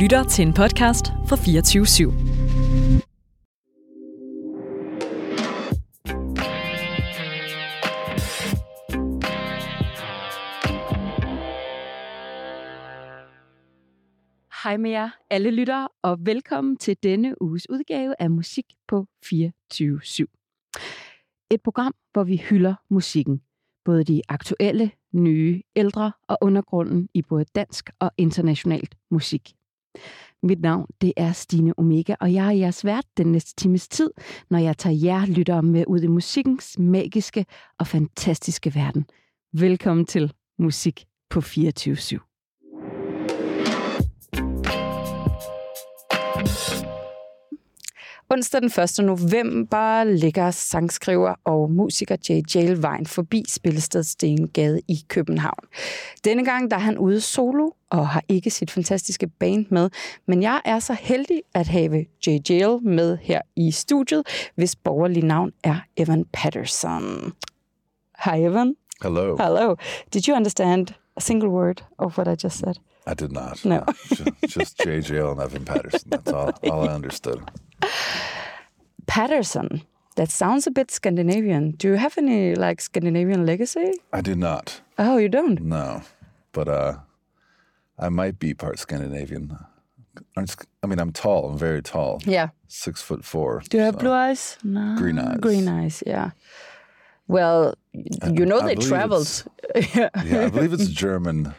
lytter til en podcast fra 24 /7. Hej med jer, alle lyttere, og velkommen til denne uges udgave af Musik på 24 Et program, hvor vi hylder musikken. Både de aktuelle, nye, ældre og undergrunden i både dansk og internationalt musik. Mit navn det er Stine Omega, og jeg er jeres vært den næste times tid, når jeg tager jer lyttere med ud i musikkens magiske og fantastiske verden. Velkommen til Musik på 24 /7. Onsdag den 1. november ligger sangskriver og musiker Jay Jail vejen forbi Spillested Stengade i København. Denne gang der er han ude solo og har ikke sit fantastiske band med, men jeg er så heldig at have Jay Jail med her i studiet, hvis borgerlige navn er Evan Patterson. Hi Evan. Hello. Hello. Did you understand a single word of what I just said? I did not. No. just, just JJ and Evan Patterson. That's all, all I understood. Patterson. That sounds a bit Scandinavian. Do you have any like Scandinavian legacy? I do not. Oh, you don't? No. But uh, I might be part Scandinavian. I mean, I'm tall. I'm very tall. Yeah. Six foot four. Do you have blue eyes? No. Green eyes. Green eyes, yeah. Well, you know I they traveled. Yeah, I believe it's German,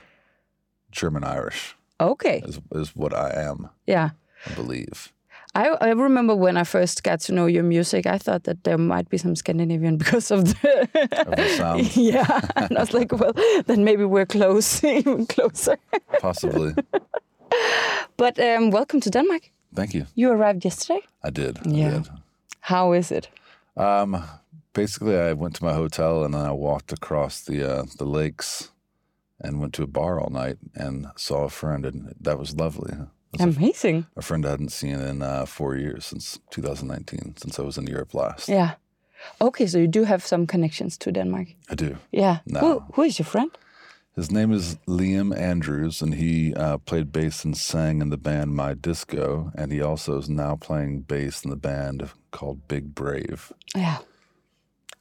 German Irish okay. is is what I am. Yeah. I believe. I, I remember when I first got to know your music, I thought that there might be some Scandinavian because of the, Of the sound, yeah. And I was like, well, then maybe we're close, even closer. possibly. But um, welcome to Denmark. Thank you. You arrived yesterday. I did. I Yeah. did. How is it? Um, basically, I went to my hotel and then I walked across the uh, the lakes and went to a bar all night and saw a friend, and that was lovely. Was a, Amazing. a friend I hadn't seen in uh, four years since 2019, since I was in Europe last. Yeah. Okay, so you do have some connections to Denmark. I do. Yeah. No. Who, who is your friend? His name is Liam Andrews, and he uh, played bass and sang in the band My Disco, and he also is now playing bass in the band called Big Brave. Yeah.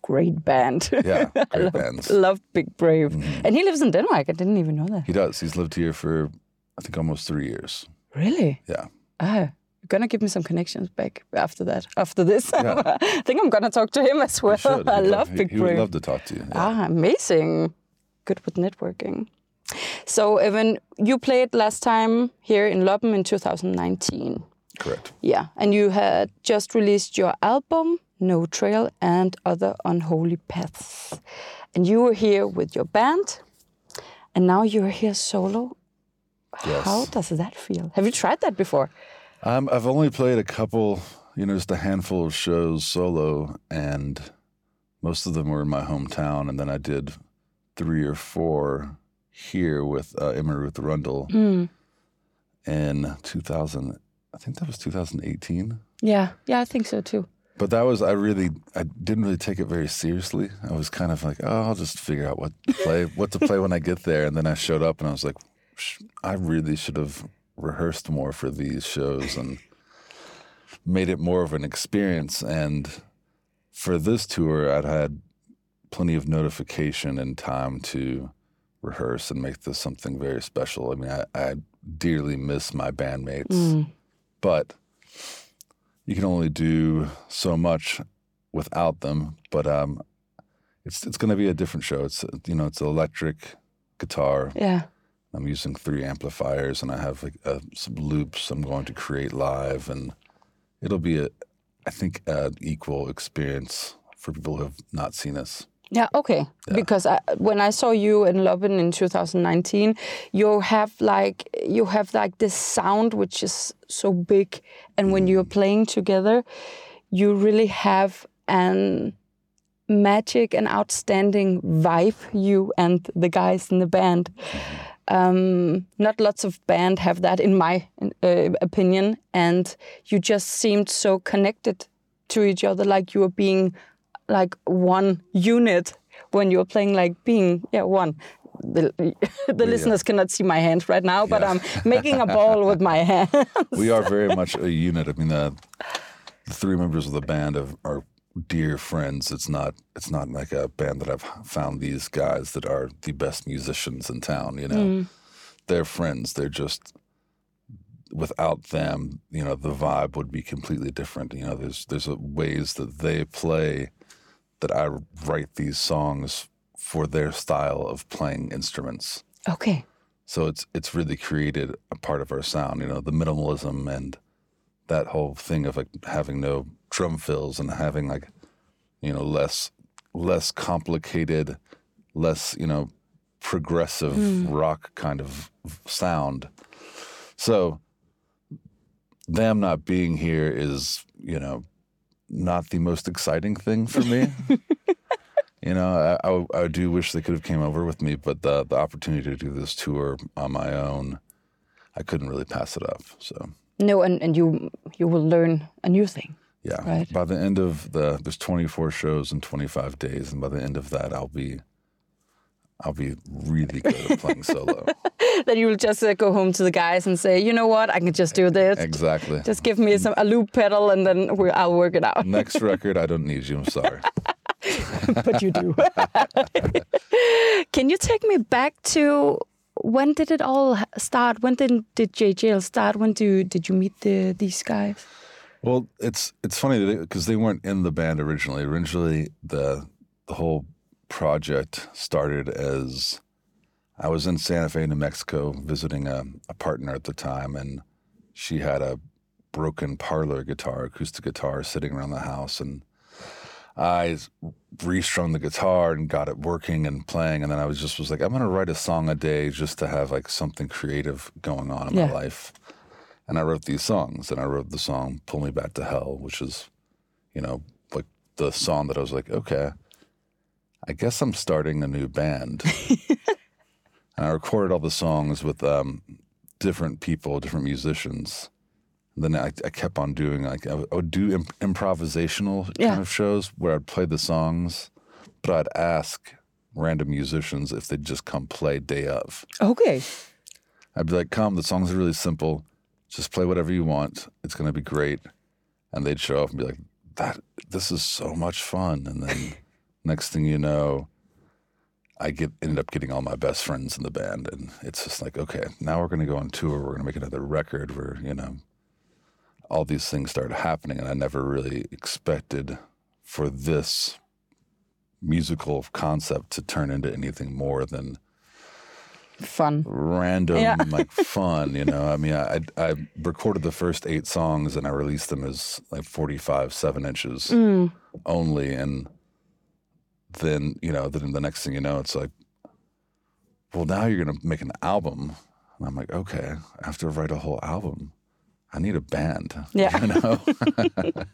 Great band. Yeah, great bands. Love Big Brave. And he lives in Denmark. I didn't even know that. He does. He's lived here for, I think, almost three years. Really? Yeah. Ah, you're gonna give me some connections back after that. After this, Yeah. I think I'm gonna talk to him as well. Should. I love he- Big He would love to talk to you. Yeah. Ah, amazing. Good with networking. So, Evan, you played last time here in Loppen in 2019. Correct. Yeah, and you had just released your album, No Trail and Other Unholy Paths. And you were here with your band, and now you're here solo. Yes. How does that feel? Have you tried that before? Um, I've only played a couple, you know, just a handful of shows solo, and most of them were in my hometown. And then I did three or four here with uh, Emma Ruth Rundle Mm. in 2000. I think that was 2018. Yeah, yeah, I think so too. But that was I really I didn't really take it very seriously. I was kind of like, oh, I'll just figure out what to play, what to play when I get there. And then I showed up and I was like, "Sh- I really should have rehearsed more for these shows and made it more of an experience. And for this tour, I'd had plenty of notification and time to rehearse and make this something very special. I mean, I, I dearly miss my bandmates, Mm. but you can only do so much without them. But um, it's it's going to be a different show. It's you know it's electric guitar. Yeah. I'm using three amplifiers, and I have like uh, some loops I'm going to create live, and it'll be a I think an equal experience for people who have not seen us. Yeah, okay. Because I, when I saw you in Loppen in 2019, you have like you have like this sound which is so big, and when you're playing together, you really have an magic and outstanding vibe. You and the guys in the band. Um, not lots of band have that, in my uh, opinion, and you just seemed so connected to each other, like you were being like one unit when you were playing like being yeah one the, the listeners cannot see my hands right now, but yeah. I'm making a ball with my hands. we are very much a unit. I mean, the, the three members of the band have, are dear friends. It's not it's not like a band that I've found these guys that are the best musicians in town. You know, mm. they're friends. They're just without them, you know, the vibe would be completely different. You know, there's there's ways that they play that I write these songs for their style of playing instruments. Okay. So it's it's really created a part of our sound. You know, the minimalism and that whole thing of like having no drum fills and having like you know less less complicated, less you know progressive mm. rock kind of sound. So them not being here is, you know, not the most exciting thing for me. you know, I, I, I, do wish they could have came over with me, but the the opportunity to do this tour on my own, I couldn't really pass it up. So no, and, and you you will learn a new thing. Yeah. Right. By the end of the there's 24 shows in 25 days, and by the end of that, I'll be I'll be really good at playing solo. then you will just uh, go home to the guys and say, you know what, I can just do this. Exactly. Just give me some a loop pedal and then we, I'll work it out. Next record, I don't need you. I'm sorry. but you do. can you take me back to when did it all start? When did did Jaye Jayle start? When do did you meet the, these guys? Well, it's it's funny because they, weren't in the band originally. Originally, the the whole project started as I was in Santa Fe, New Mexico, visiting a, a partner at the time, and she had a broken parlor guitar, acoustic guitar, sitting around the house, and I restrung the guitar and got it working and playing, and then I was just was like, I'm gonna write a song a day just to have like something creative going on in yeah. my life, and I wrote these songs, and I wrote the song "Pull Me Back to Hell," which is, you know, like the song that I was like, okay, I guess I'm starting a new band. and I recorded all the songs with um, different people, different musicians. Then I, I, kept on doing like I would, do imp- improvisational yeah. kind of shows where I'd play the songs, but I'd ask random musicians if they'd just come play day of. Okay. I'd be like, "Come, the songs are really simple. Just play whatever you want. It's gonna be great." And they'd show up and be like, "That this is so much fun." And then next thing you know, I get ended up getting all my best friends in the band, and it's just like, okay, now we're going to go on tour. We're going to make another record. We're you know, all these things started happening, and I never really expected for this musical concept to turn into anything more than fun, random, yeah. like fun. You know, I mean, I I recorded the first eight songs and I released them as like forty five seven inches mm. only, and then you know then the next thing you know it's like well now you're gonna make an album and i'm like okay i have to write a whole album i need a band yeah you know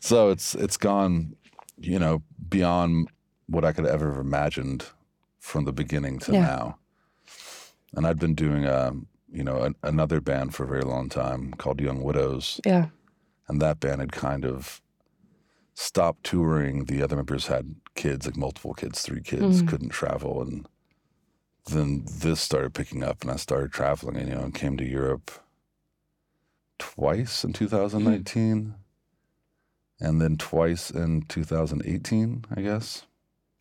so it's it's gone you know beyond what i could ever have imagined from the beginning to yeah. now and i'd been doing a um, you know a, another band for a very long time called young widows yeah and that band had kind of stopped touring. The other members had kids, like multiple kids, three kids, mm-hmm. couldn't travel. And then this started picking up and I started traveling and, you know, and came to Europe twice in 2019 mm-hmm. and then twice in 2018, I guess.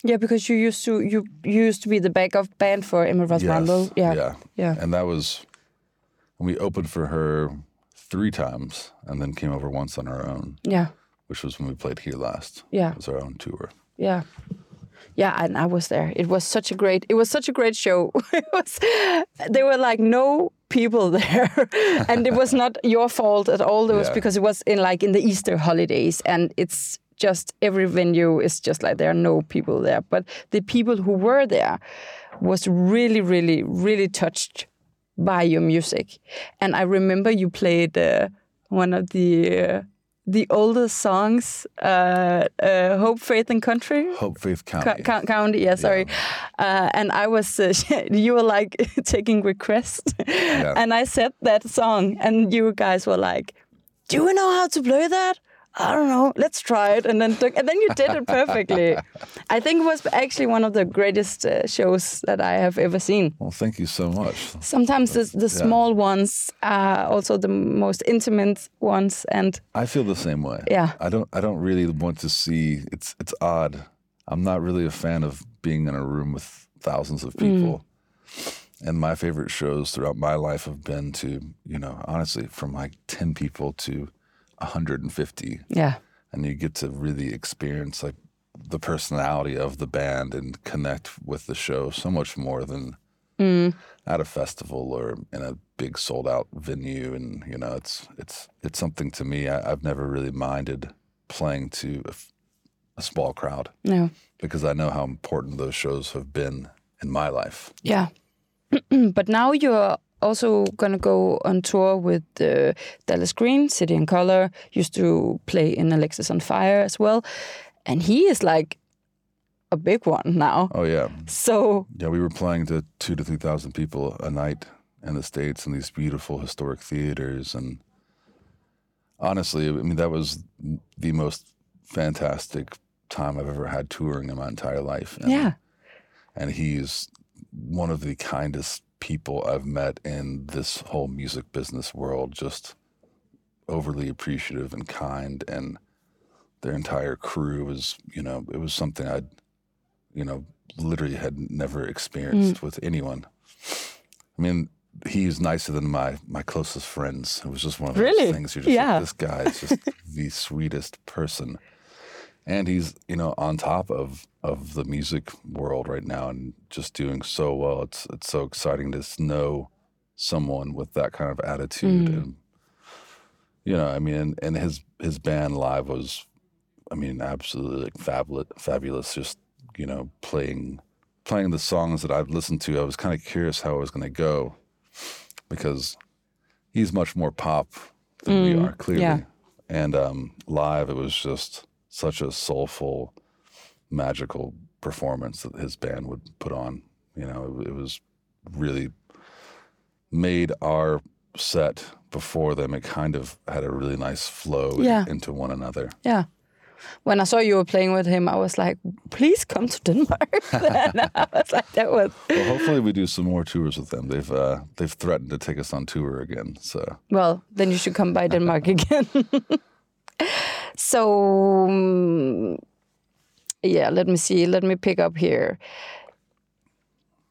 Yeah, because you used to you used to be the backup band for Emma Ruth yes, Yeah. Yeah. Yeah. And that was when we opened for her three times and then came over once on our own. Yeah which was when we played here last. Yeah, it was our own tour. Yeah, yeah, and I was there. It was such a great. It was such a great show. it was. There were like no people there, and it was not your fault at all. It was yeah. because it was in like in the Easter holidays, and it's just every venue is just like there are no people there. But the people who were there was really, really, really touched by your music, and I remember you played uh, one of the. Uh, the oldest songs, uh, uh, Hope, Faith, and Country. Hope, Faith, County. Co county, yeah, sorry. Yeah. Uh, and I was, uh, you were like taking requests. Yeah. And I said that song, and you guys were like, Do you know how to play that? I don't know, let's try it, and then and then you did it perfectly. I think it was actually one of the greatest uh, shows that I have ever seen. Well, thank you so much. Sometimes the, the small ones are also the most intimate ones, and I feel the same way. Yeah. I don't. I don't really want to see. It's. It's odd. I'm not really a fan of being in a room with thousands of people. And my favorite shows throughout my life have been to, you know, honestly, from like 10 people to 150. yeah, And you get to really experience like the personality of the band and connect with the show so much more than mm. at a festival or in a big sold out venue. And, you know, it's, it's, it's something to me. I, I've never really minded playing to a, f- a small crowd no, because I know how important those shows have been in my life. yeah. but now you're also gonna go on tour with uh, Dallas Green, City and Colour. Used to play in Alexisonfire as well, and he is like a big one now. Oh yeah, So yeah. We were playing to two to three thousand people a night in the states in these beautiful historic theaters, and honestly, I mean that was the most fantastic time I've ever had touring in my entire life. And, yeah, and he's one of the kindest people I've met in this whole music business world. Just overly appreciative and kind, and their entire crew was, you know, it was something I'd, you know, literally had never experienced mm. with anyone. I mean, he's nicer than my my closest friends. It was just one of those Really? things. You're just Yeah. like, this guy is just the sweetest person and he's you know on top of of the music world right now and just doing so well. It's it's so exciting to know someone with that kind of attitude and you know i mean and, and his his band live was i mean absolutely like fabulous fabulous just you know playing playing the songs that i've listened to. I was kind of curious how it was going to go because he's much more pop than we are clearly. yeah. and um, live it was just such a soulful magical performance that his band would put on you know it, it was really made our set before them it kind of had a really nice flow Yeah. into one another yeah. When I saw you were playing with him, I was like, "Please come to Denmark." Then I was like, "That was well hopefully we do some more tours with them they've uh, they've threatened to take us on tour again so well." Then you should come by Denmark again. So, um, yeah, let me see. Let me pick up here.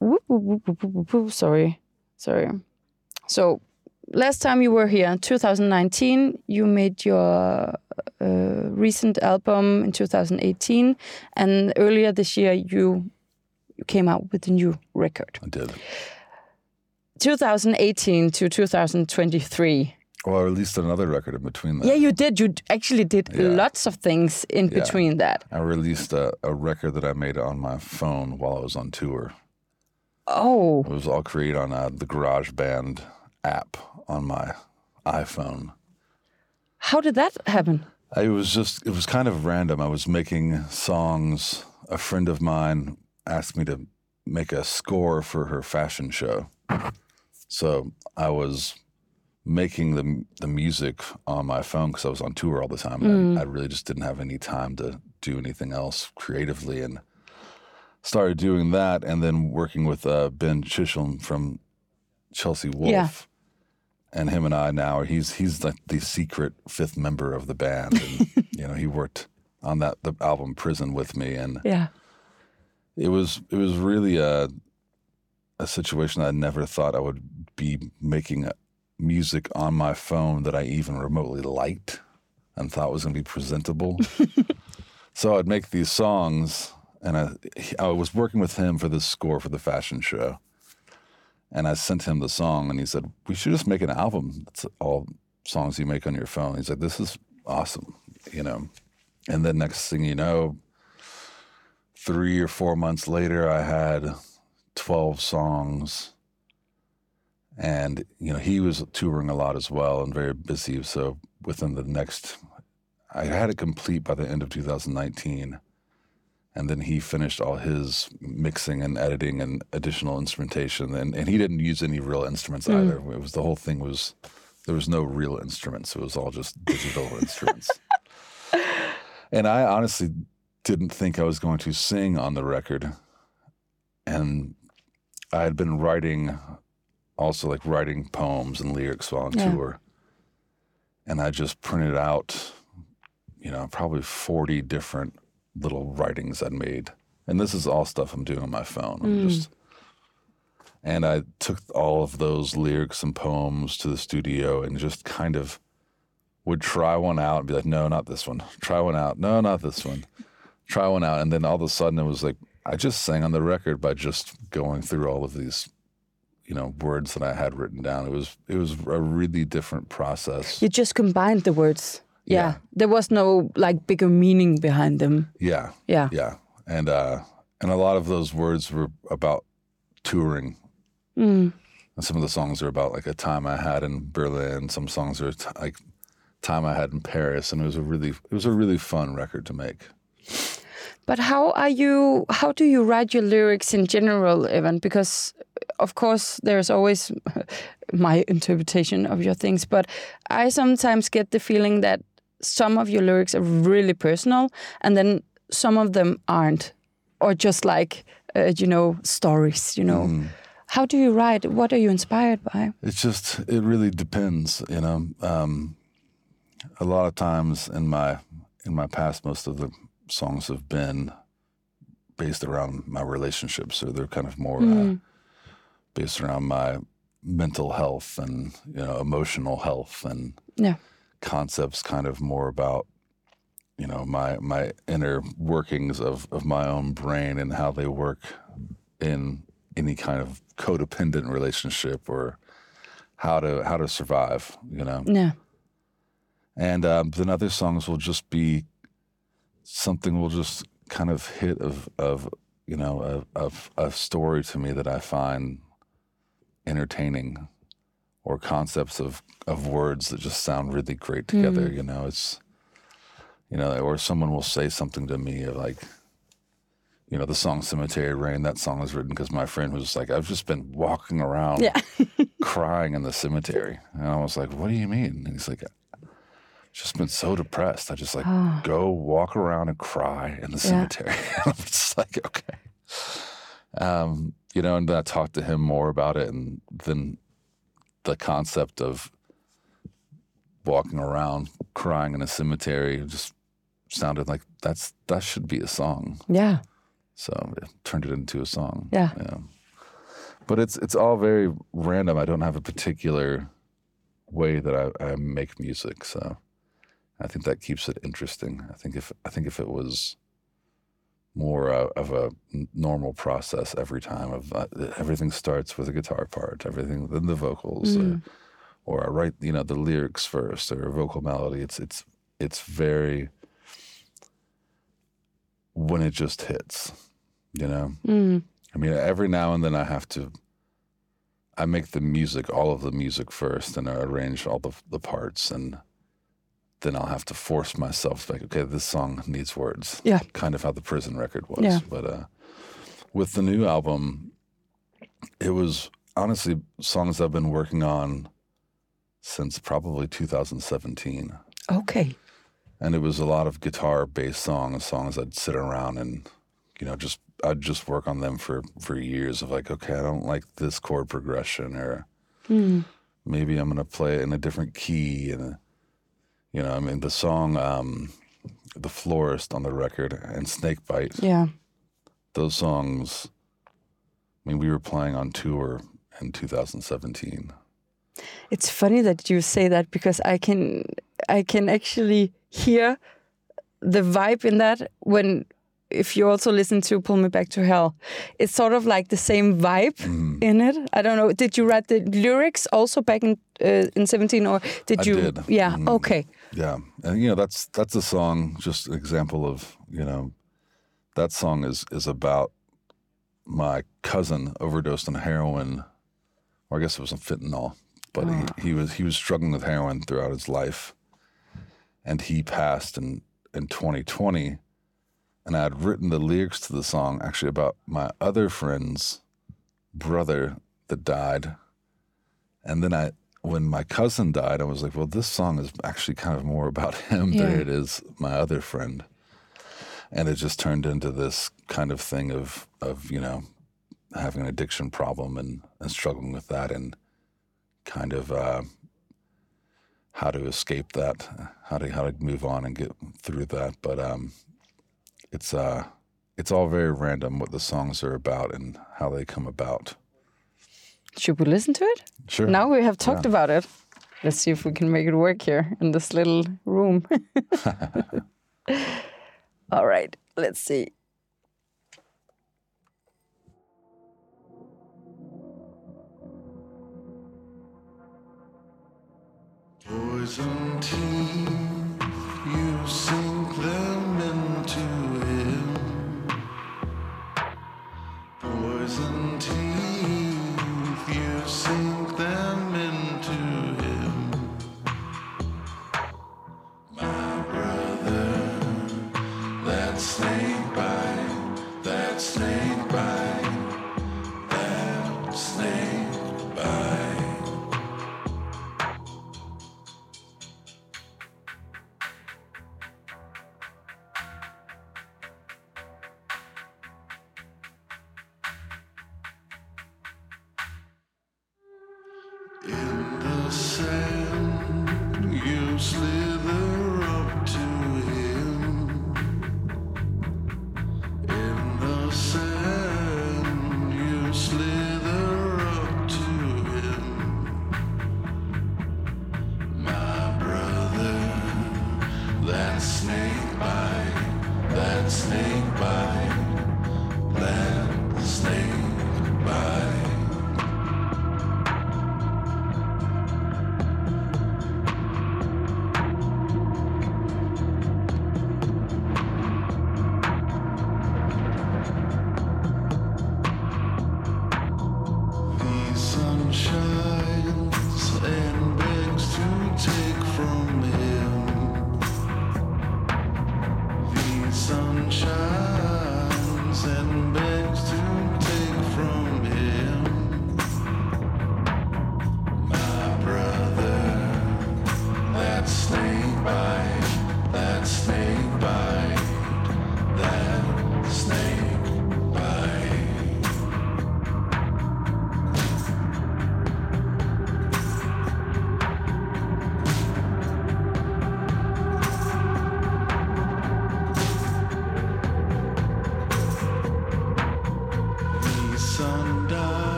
Whoop, whoop, whoop. Sorry, sorry. So, last time you were here, in 2019, you made your uh, recent album in 2018, and earlier this year you you came out with a new record. i did 2018 to 2023. Well i released another record in between that Yeah, you did. You actually did Yeah. lots of things in Yeah. between that. i released a, a record that i made on my phone while i was on tour Oh, It was all created on uh, the GarageBand app on my iPhone. how did that happen? It was just, it was kind of random. I was making songs. A friend of mine asked me to make a score for her fashion show. So I was making the the music on my phone because I was on tour all the time. and I, I really just didn't have any time to do anything else creatively, and started doing that. And then working with uh, Ben Chisholm from Chelsea Wolfe, Yeah. and him and I now he's he's like the secret fifth member of the band, and you know he worked on that the album Prison with me, and Yeah. it was it was really a a situation I never thought I would be making music on my phone that I even remotely liked and thought was going to be presentable. so I'd make these songs, and I I was working with him for this score for the fashion show, and I sent him the song, and he said we should just make an album. That's all songs you make on your phone. He's like, this is awesome, you know. And then next thing you know, three or four months later, I had 12 songs. And, you know, he was touring a lot as well and very busy. So within the next, I had it complete by the end of 2019. And then he finished all his mixing and editing and additional instrumentation. And, and he didn't use any real instruments hmm. either. It was the whole thing was, there was no real instruments. It was all just digital instruments. And I honestly didn't think I was going to sing on the record. And I had been writing, also like writing poems and lyrics while on Yeah. tour. And I just printed out, you know, probably 40 different little writings I'd made. And this is all stuff I'm doing on my phone. I'm mm. just, and I took all of those lyrics and poems to the studio and just kind of would try one out and be like, no, not this one. Try one out. No, not this one. Try one out. And then all of a sudden it was like, I just sang on the record by just going through all of these, you know, words that I had written down. It was, it was a really different process. You just combined the words. Yeah. Yeah. There was no like bigger meaning behind them. Yeah. Yeah. Yeah. And, uh, and a lot of those words were about touring. Mm. And some of the songs are about like a time I had in Berlin. Some songs are t- like time I had in Paris. And it was a really, it was a really fun record to make. But how are you? How do you write your lyrics in general, Evan? Because, of course, there's always my interpretation of your things. But I sometimes get the feeling that some of your lyrics are really personal, and then some of them aren't, or just like uh, you know stories. You know, how do you write? What are you inspired by? It's just it really depends, you know. Um, a lot of times in my in my past, most of the songs have been based around my relationships, or they're kind of more uh, based around my mental health and you know emotional health and Yeah. concepts, kind of more about you know my my inner workings of of my own brain and how they work in any kind of codependent relationship or how to how to survive you know Yeah. and um, then other songs will just be something will just kind of hit of of you know a, of a story to me that I find entertaining or concepts of of words that just sound really great together hmm. you know? It's you know or someone will say something to me of like you know the song cemetery rain that song was written because my friend was like i've just been walking around Yeah. crying in the cemetery. And i was like what do you mean? And he's like just been so depressed i just like go walk around and cry in the cemetery i'm just like okay um you know and then i talked to him more about it and then the concept of walking around crying in a cemetery just sounded like that's that should be a song Yeah. so it turned it into a song. Yeah. But it's it's all very random. I don't have a particular way that I, I make music, so I think that keeps it interesting. I think if I think if it was more uh, of a normal process every time of uh, everything starts with a guitar part, everything then the vocals, or, or I write you know the lyrics first or a vocal melody. It's it's it's very when it just hits, you know. Mm. I mean, every now and then I have to. I make the music, all of the music first, and I arrange all the the parts, and then I'll have to force myself like, okay, this song needs words. Yeah. kind of how the prison record was. Yeah. But uh, with the new album, it was honestly songs I've been working on since probably 2017 Okay. and it was a lot of guitar based songs songs i'd sit around and you know just i'd just work on them for for years of like okay i don't like this chord progression or Mm. maybe i'm gonna play it in a different key and you know i mean the song um the florist on the record and snakebite Yeah. those songs i mean we were playing on tour in 2017 It's funny that you say that because I can I can actually hear the vibe in that when if you also listen to Pull Me Back to Hell. It's sort of like the same vibe in it. I don't know. Did you write the lyrics also back in uh, in 17 or did I you did. Yeah, Mhm. okay. Yeah, and you know that's that's a song, just an example of you know, that song is is about my cousin overdosed on heroin, or I guess it was on fentanyl, but he, he was he was struggling with heroin throughout his life, and he passed in in 2020, and I had written the lyrics to the song actually about my other friend's brother that died, and then I when my cousin died, I was like, well, this song is actually kind of more about him Yeah. than it is my other friend. and it just turned into this kind of thing of of you know having an addiction problem and, and struggling with that and kind of uh, how to escape that, how to how to move on and get through that. But um, it's uh, it's all very random what the songs are about and how they come about. Should we listen to it? Sure. Now we have talked Yeah. about it. Let's see if we can make it work here in this little room. All right, let's see. Poison teeth, you sink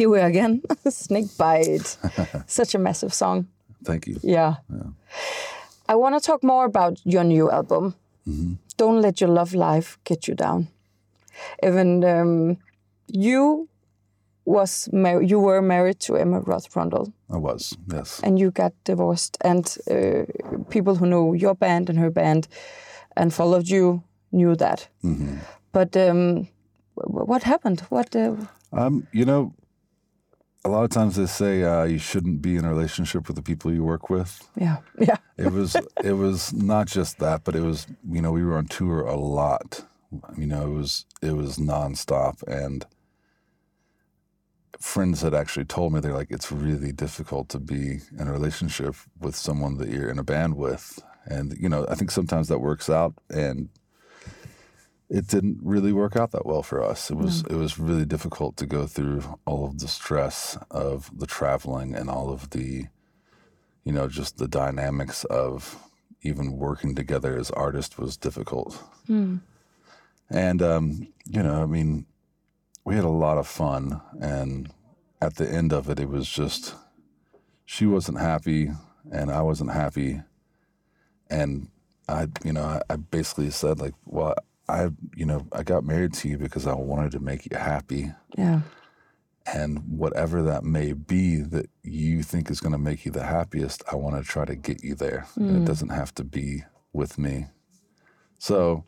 here we are again. Snake Bite. Such a massive song. Thank you. Yeah. I want to talk more about your new album. Don't let your love life get you down. Even um, you was mar- you were married to Emma Ruth Rundle, I was, yes. and you got divorced. And uh, people who know your band and her band and followed you knew that. But um, wh- what happened? What? Uh, Um, you know, a lot of times they say uh, you shouldn't be in a relationship with the people you work with. yeah, yeah, It was it was not just that, but it was you know we were on tour a lot. You know it was it was nonstop, and friends had actually told me they're like it's really difficult to be in a relationship with someone that you're in a band with, and you know I think sometimes that works out, and it didn't really work out that well for us. It was it was really difficult to go through all of the stress of the traveling and all of the you know, just the dynamics of even working together as artists was difficult. And, um, you know, I mean, we had a lot of fun. And at the end of it, it was just, she wasn't happy and I wasn't happy. And I, you know, I, I basically said, like, well, I, you know, I got married to you because I wanted to make you happy yeah, and whatever that may be that you think is going to make you the happiest, I want to try to get you there. And it hmm. doesn't have to be with me. So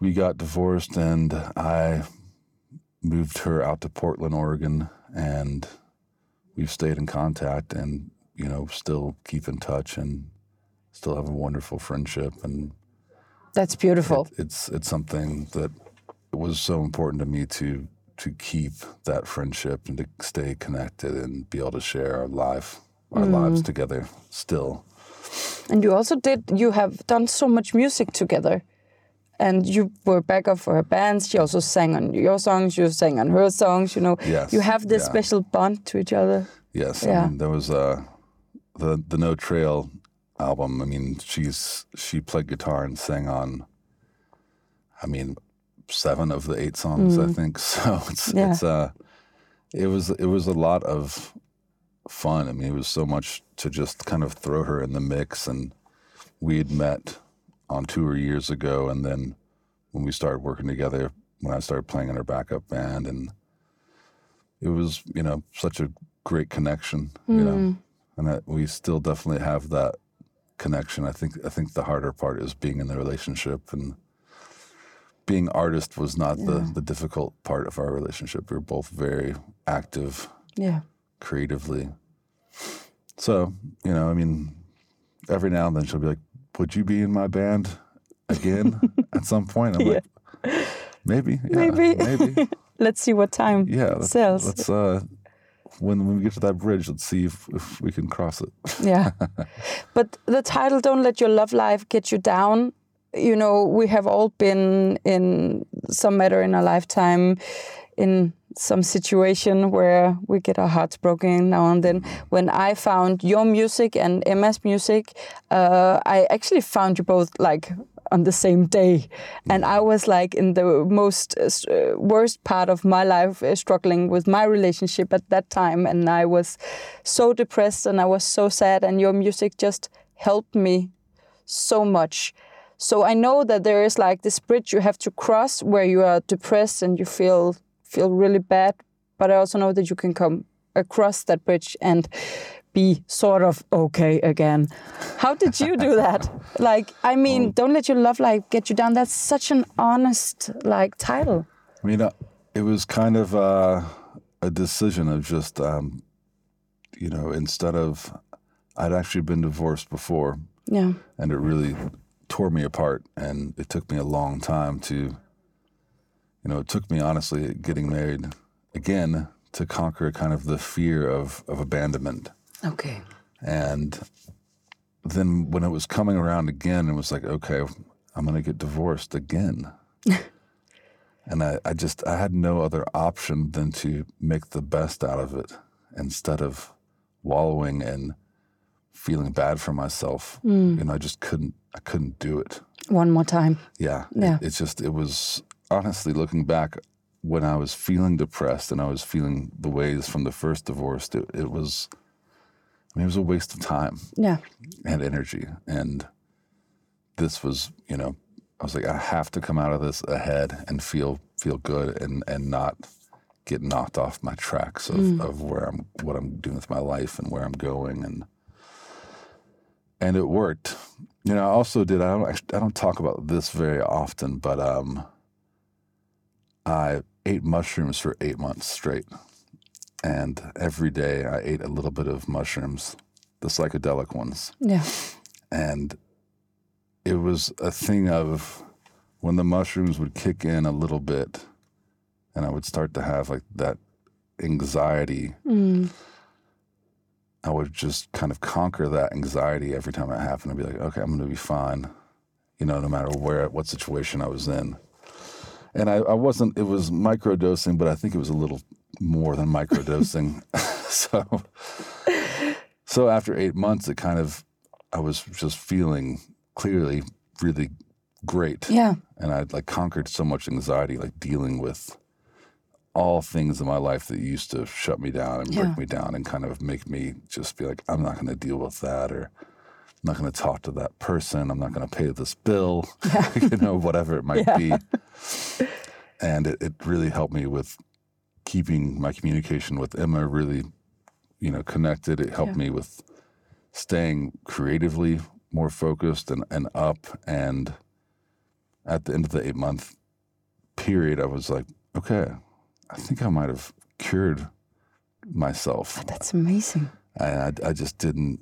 we got divorced, and I moved her out to Portland, Oregon, and we've stayed in contact and, you know, still keep in touch and still have a wonderful friendship. And that's beautiful. it's it's something that was so important to me to to keep that friendship and to stay connected and be able to share our life our lives together still And you also did, you have done so much music together. And you were backup for her bands. She also sang on your songs, you sang on her songs, you know. Yes, You have this yeah. special bond to each other. yes Yeah. I mean, there was uh the the no trail album. I mean she's she played guitar and sang on i mean seven of the eight songs i think. So it's Yeah. it's uh it was it was a lot of fun. I mean it was so much to just kind of throw her in the mix. And we had met on tour years ago. And then when we started working together when i started playing in her backup band and it was you know such a great connection you know. And that we still definitely have that connection. I think i think the harder part is being in the relationship and being artist was not the the difficult part of our relationship. We were both very active Yeah. creatively. So you know i mean every now and then she'll be like would you be in my band again? At some point i'm like maybe yeah, Maybe. maybe. Let's see what time yeah sells. let's uh when when we get to that bridge let's see if, if we can cross it yeah. But the title, Don't Let Your Love Life Get You Down, you know, we have all been in some matter in our lifetime in some situation where we get our hearts broken now and then. When I found your music and Emma's music, uh, I actually found you both like on the same day. And I was like in the most uh, uh, worst part of my life, uh, struggling with my relationship at that time. And I was so depressed and I was so sad. And your music just helped me so much. So I know that there is like this bridge you have to cross where you are depressed and you feel feel really bad. But I also know that you can come across that bridge and be sort of okay again. How did you do that? like, I mean, don't let your love life get you down. That's such an honest like title. I mean, uh, it was kind of uh, a decision of just, um, you know, instead of, I'd actually been divorced before, Yeah. and it really tore me apart, and it took me a long time to, you know, it took me honestly getting married again to conquer kind of the fear of of abandonment, Okay. and then when it was coming around again, it was like, okay, I'm gonna get divorced again. and I, I just I had no other option than to make the best out of it instead of wallowing and feeling bad for myself. Hmm. You know, I just couldn't I couldn't do it. One more time. Yeah. Yeah. It, it's just it was honestly looking back, when I was feeling depressed and I was feeling the ways from the first divorce, it, it was, I mean, it was a waste of time Yeah. and energy. And this was, you know, I was like, I have to come out of this ahead and feel feel good and and not get knocked off my tracks of, of where I'm what I'm doing with my life and where I'm going and and it worked. You know, I also did. I don't. I don't talk about this very often, but um, I ate mushrooms for eight months straight, and every day I ate a little bit of mushrooms, the psychedelic ones, Yeah. and it was a thing of when the mushrooms would kick in a little bit, and I would start to have like that anxiety. Mm. I would just kind of conquer that anxiety every time it happened. I'd be like, okay, I'm going to be fine, you know, no matter where, what situation I was in. And I, I wasn't, it was microdosing, but I think it was a little more than microdosing. so, so after eight months, it kind of, I was just feeling clearly really great. Yeah. And I'd like conquered so much anxiety, like dealing with all things in my life that used to shut me down and break me down and kind of make me just be like, I'm not going to deal with that or I'm not going to talk to that person. I'm not going to pay this bill, you know, whatever it might be. And it, it really helped me with keeping my communication with Emma really, you know, connected. It helped Yeah. me with staying creatively more focused and, and up. And at the end of the eight month period, I was like, okay, I think I might have cured myself. That's amazing. I, I just didn't,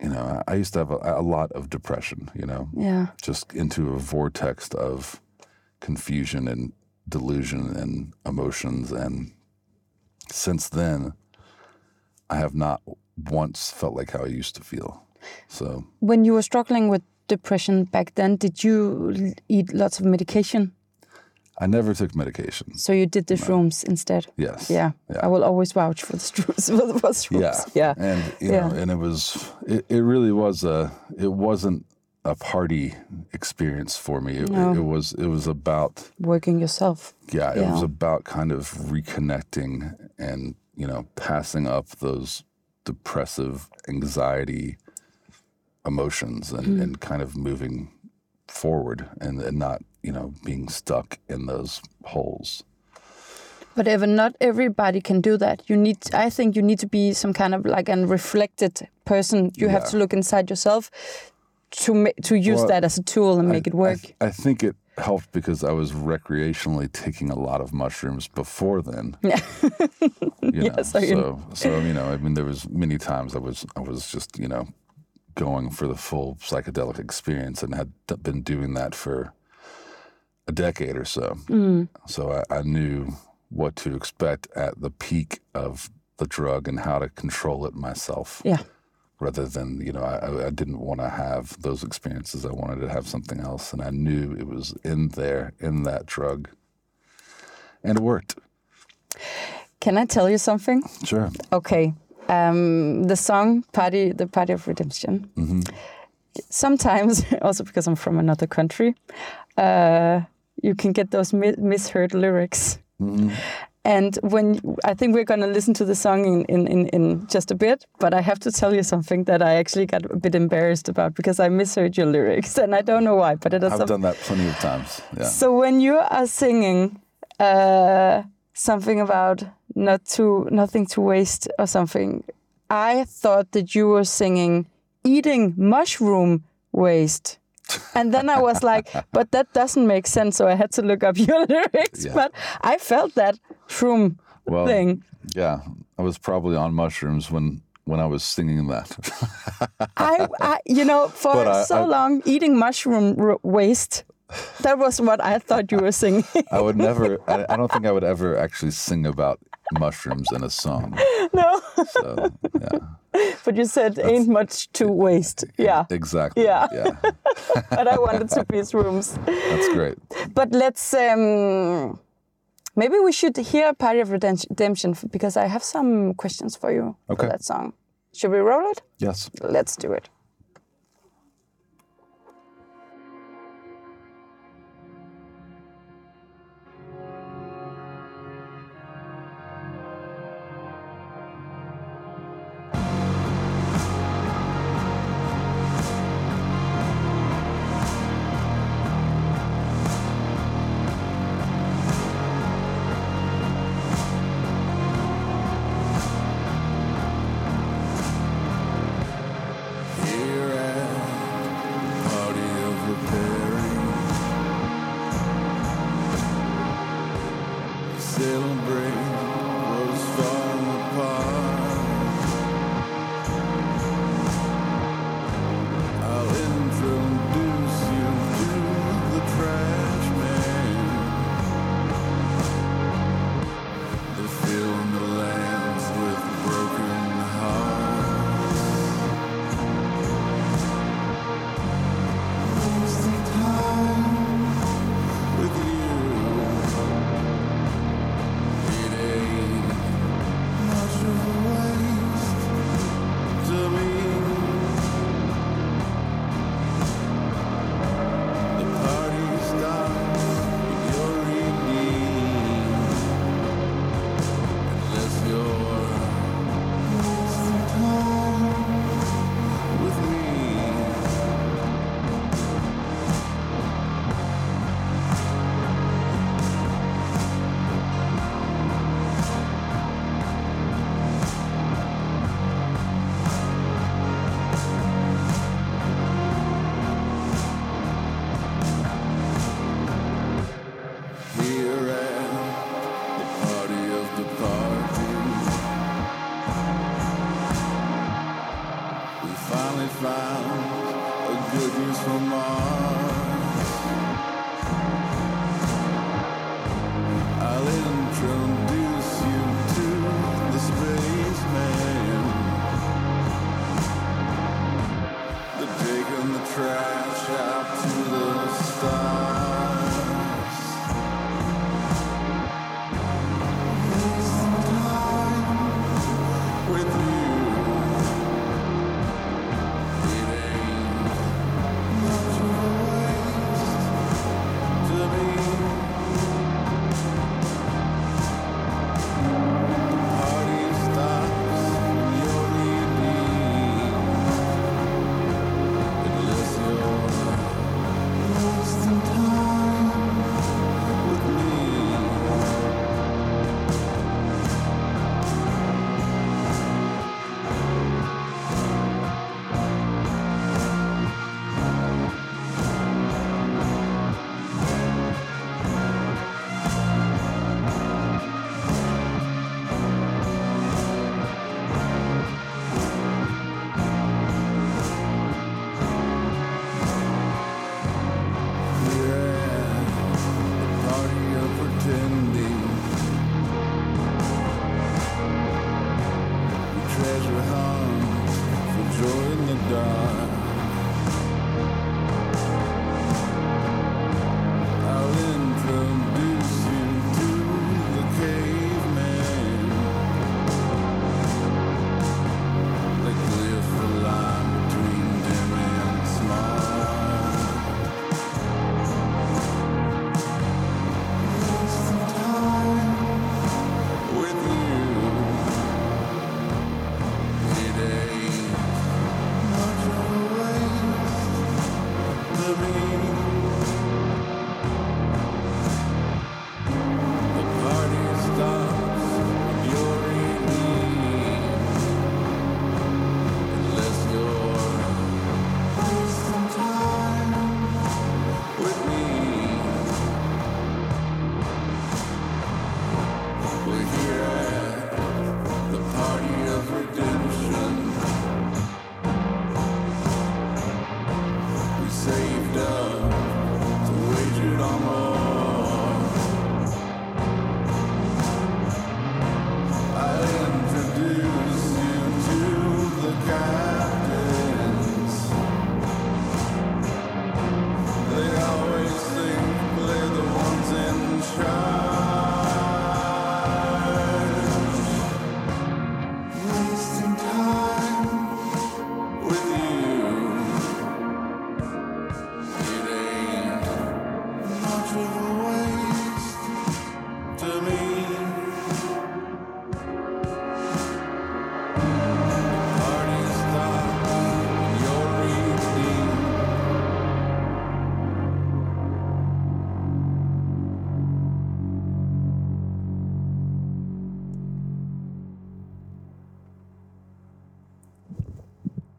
you know, I I used to have a, a lot of depression, you know, Yeah. just into a vortex of confusion and delusion and emotions. And since then, I have not once felt like how I used to feel. So When you were struggling with depression back then, did you eat lots of medication? I never took medication. So you did the shrooms instead? Yes. Yeah. Yeah. I will always vouch for the shrooms. For, for shrooms. Yeah. Yeah. And you Yeah. know, and it was it, it really was a it wasn't a party experience for me. It, No. it, was it was about Working yourself. yeah, it was about kind of reconnecting and, you know, passing up those depressive anxiety emotions and, Mm. and kind of moving forward and, and not, you know, being stuck in those holes. But Evan, not everybody can do that. You need, I think, you need to be some kind of like an reflected person. You have to look inside yourself to to use Well, that as a tool and I- make it I work. th- I, think it helped because I was recreationally taking a lot of mushrooms before then. Yeah. You know, so you- so so you know, I mean, there was many times I was I was just you know going for the full psychedelic experience and had been doing that for a decade or so. Mm. So I, I knew what to expect at the peak of the drug and how to control it myself Yeah. Rather than you know I, I- didn't want to have those experiences i wanted to have something else and i knew it was in there in that drug and it worked Can I tell you something? sure Okay. Um, the song "Party," the Party of Redemption. hmm Sometimes, also because I'm from another country, uh, you can get those mi- misheard lyrics. hmm And when I think we're going to listen to the song in, in, in, in just a bit, but I have to tell you something that I actually got a bit embarrassed about because I misheard your lyrics, and I don't know why, but it is i've done that plenty of times yeah So when you are singing uh, something about not to nothing to waste or something, I thought that you were singing eating mushroom waste. And then I was like, but that doesn't make sense. So I had to look up your lyrics. Yeah. But I felt that shroom well thing. yeah i was probably on mushrooms when when i was singing that I, I, you know, for I- so I- long, eating mushroom r- waste. That was what I thought you were singing. i would never I, I don't think i would ever actually sing about mushrooms in a song no, so yeah but you said ain't much to waste. Yeah. exactly Yeah. yeah but I wanted to be rooms. that's great But let's um, maybe we should hear Party of Redemption because I have some questions for you Okay. for that song. Should we roll it? yes Let's do it.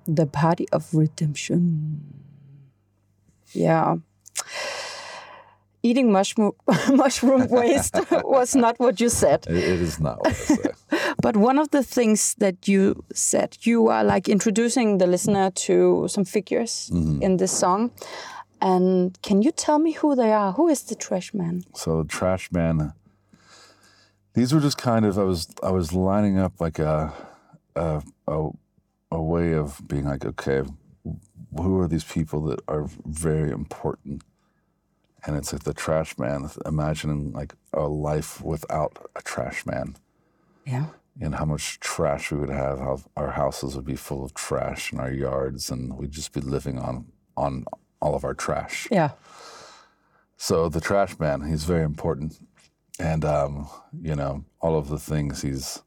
The body of Redemption. Yeah. eating mushroom mushroom waste was not what you said. It, is not what I say. But one of the things that you said, you are like introducing the listener to some figures mm-hmm. in this song. And can you tell me who they are? Who is the trash man? So the trash man. These were just kind of I was I was lining up like a a a, a way of being like okay, who are these people that are very important? And it's like the trash man. Imagining like a life without a trash man, Yeah. and how much trash we would have. How our houses would be full of trash in our yards, and we'd just be living on on all of our trash. Yeah. So the trash man, he's very important, and um, you know all of the things he's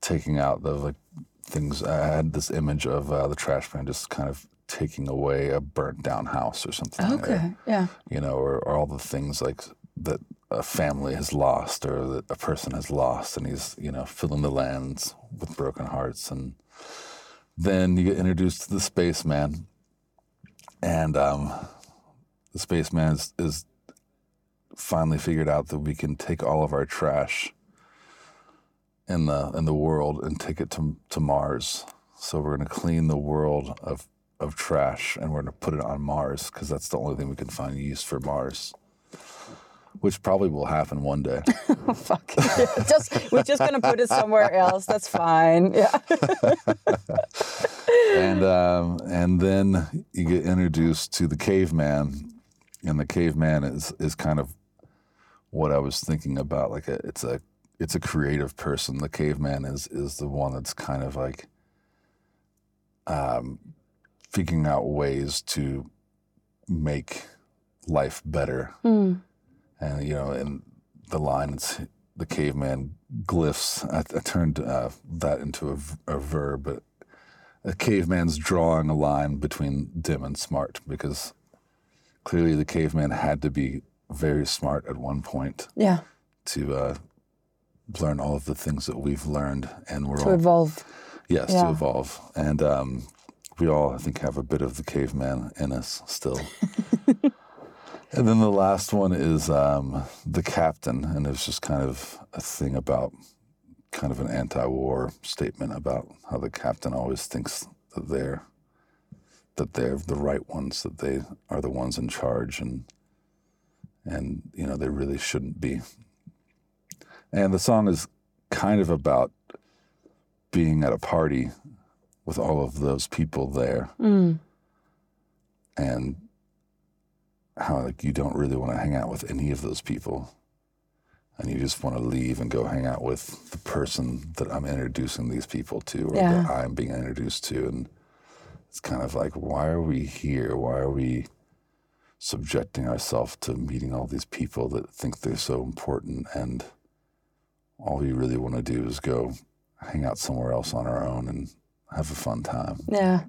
taking out. The like things. I had this image of uh, the trash man just kind of taking away a burnt down house or something. or, Okay. Yeah. you know, or, or all the things like that a family has lost or that a person has lost, and he's you know filling the lands with broken hearts, and then you get introduced to the spaceman, and um, the spaceman is, is finally figured out that we can take all of our trash in the in the world and take it to to Mars. So we're going to clean the world of of trash and we're going to put it on Mars because that's the only thing we can find use for Mars. Which probably will happen one day. Fuck. just we're just gonna put it somewhere else. That's fine. Yeah. and um, and then you get introduced to the caveman, and the caveman is is kind of what I was thinking about. Like a, it's a it's a creative person. The caveman is is the one that's kind of like um, figuring out ways to make life better. And you know, in the line, it's the caveman glyphs. I, I turned uh, that into a verb, but a caveman's drawing a line between dim and smart because clearly the caveman had to be very smart at one point Yeah. to uh, learn all of the things that we've learned, and we're To all evolve. yes Yeah. to evolve, and um, we all I think have a bit of the caveman in us still. and then the last one is um, the captain, and it's just kind of a thing about kind of an anti-war statement about how the captain always thinks that they're that they're the right ones, that they are the ones in charge, and and you know they really shouldn't be. And the song is kind of about being at a party with all of those people there, mm. and how like you don't really want to hang out with any of those people and you just want to leave and go hang out with the person that I'm introducing these people to or Yeah. that I'm being introduced to. And it's kind of like, why are we here? Why are we subjecting ourselves to meeting all these people that think they're so important? And all you really want to do is go hang out somewhere else on our own and have a fun time. Yeah.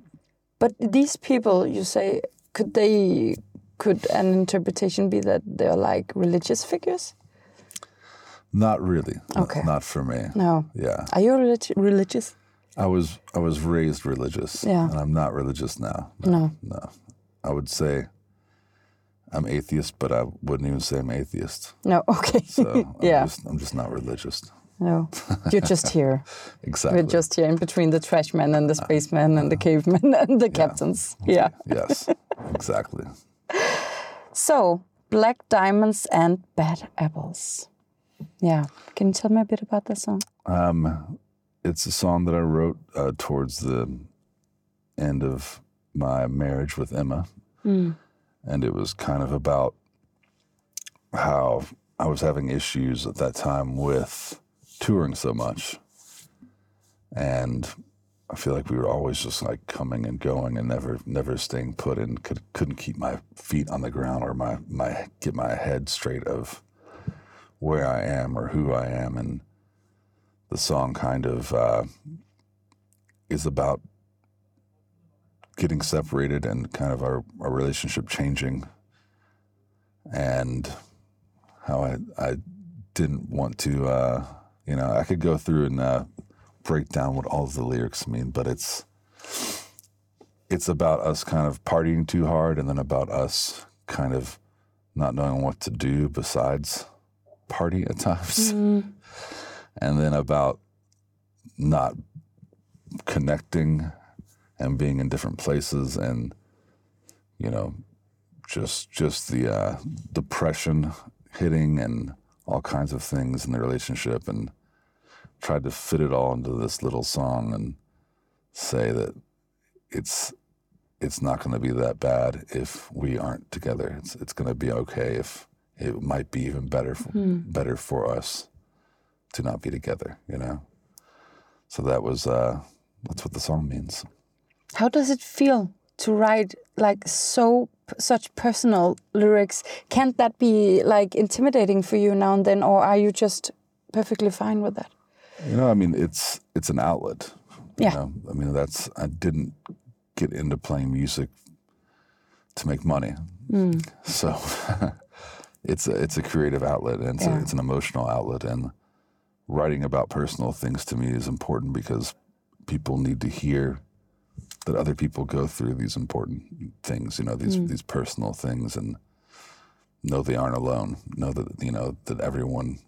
But these people, you say, could they, could an interpretation be that they're like religious figures? Not really. Okay. Not for me. No. Yeah. Are you relig- religious? I was I was raised religious. Yeah. And I'm not religious now. No. No. I would say I'm atheist, but I wouldn't even say I'm atheist. No. Okay. So I'm yeah. just I'm just not religious. No. You're just here. Exactly. We're just here in between the trash man and the spaceman and the caveman and the captains. Yeah. yes. Exactly. So, Black Diamonds and Bad Apples. Yeah. Can you tell me a bit about that song? Um, it's a song that I wrote uh, towards the end of my marriage with Emma, and it was kind of about how I was having issues at that time with touring so much, and I feel like we were always just like coming and going and never never staying put, and could, couldn't keep my feet on the ground or my my get my head straight of where I am or who I am, and the song kind of uh, is about getting separated and kind of our, our relationship changing. And how I, I didn't want to, uh, you know, I could go through and uh, break down what all of the lyrics mean, but it's it's about us kind of partying too hard and then about us kind of not knowing what to do besides party at times, and then about not connecting and being in different places and you know just just the uh, depression hitting and all kinds of things in the relationship and tried to fit it all into this little song and say that it's it's not going to be that bad if we aren't together. It's it's going to be okay if it might be even better for, better for us to not be together. You know. So that was uh, that's what the song means. How does it feel to write like so such personal lyrics? Can't that be like intimidating for you now and then, or are you just perfectly fine with that? You know, I mean, it's it's an outlet. you Yeah. know? I mean, that's I didn't get into playing music to make money, hmm. so it's a it's a creative outlet and it's, Yeah. a, it's an emotional outlet. And writing about personal things to me is important because people need to hear that other people go through these important things. You know, these mm. these personal things, and know they aren't alone. Know that you know that everyone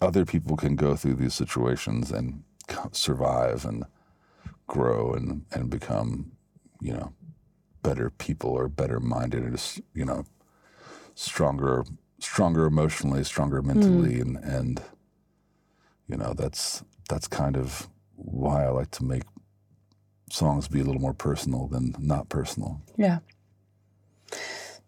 other people can go through these situations and survive and grow and, and become, you know, better people or better minded or just, you know, stronger, stronger emotionally, stronger mentally. Mm. And, and, you know, that's, that's kind of why I like to make songs be a little more personal than not personal. Yeah.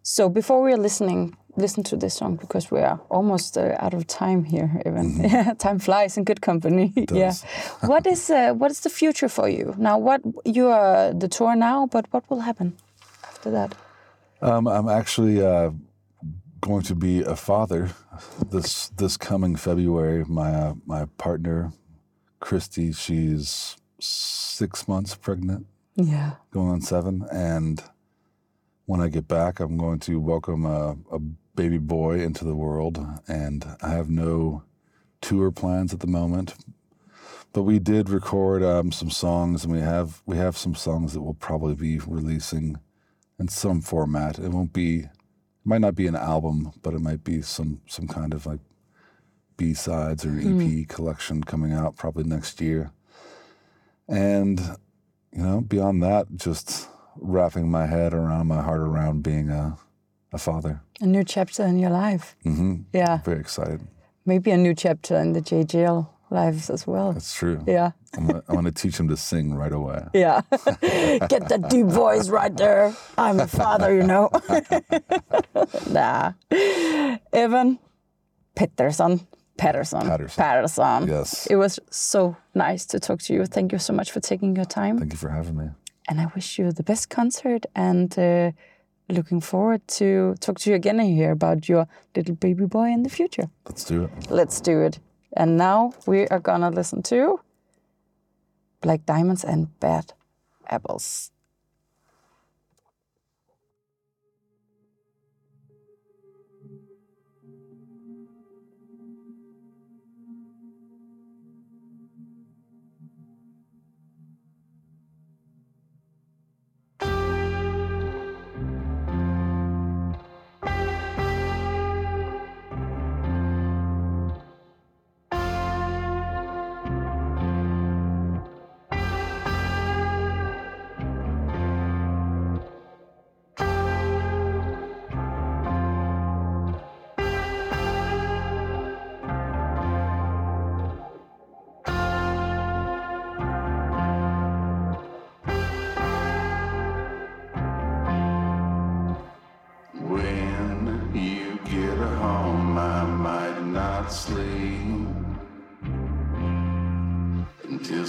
So before we are listening, listen to this song because we are almost uh, out of time here. Even yeah, time flies in good company. yeah. what is uh, what is the future for you now? What you are the tour now, but what will happen after that? Um, I'm actually uh, going to be a father this this coming February. My uh, my partner, Christy, she's six months pregnant, Yeah. going on seven, and when I get back, I'm going to welcome a, a baby boy into the world. And I have no tour plans at the moment, but we did record um, some songs, and we have we have some songs that we'll probably be releasing in some format. It won't be, it might not be an album, but it might be some some kind of like B sides or EP collection coming out probably next year. And you know, beyond that, just wrapping my head around my heart around being a a father. A new chapter in your life. Mm-hmm. Yeah. Very excited. Maybe a new chapter in the Jaye Jayle lives as well. That's true. Yeah. I'm gonna, teach him to sing right away. Yeah. Get that deep voice right there. I'm a father, you know. nah. Evan Pettersson. Patterson. Patterson. Patterson. Yes. It was so nice to talk to you. Thank you so much for taking your time. Thank you for having me. and I wish you the best concert and uh, looking forward to talk to you again and hear about your little baby boy in the future. Let's do it. Let's do it. And now we are gonna listen to Black Diamonds and Bad Apples.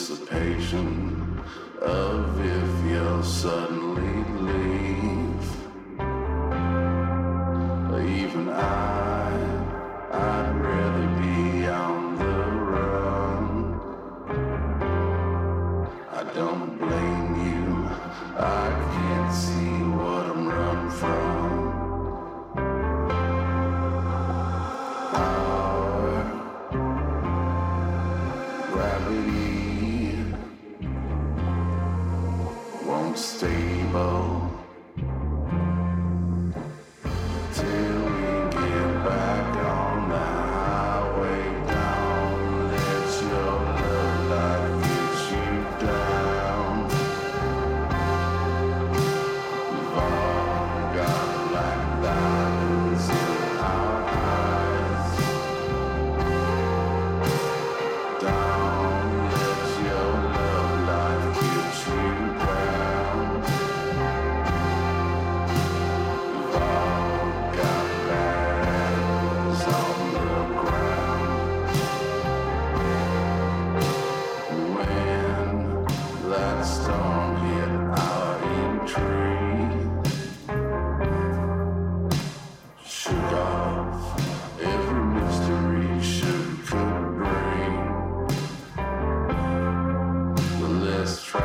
Anticipation of if you'll suddenly leave. Yes.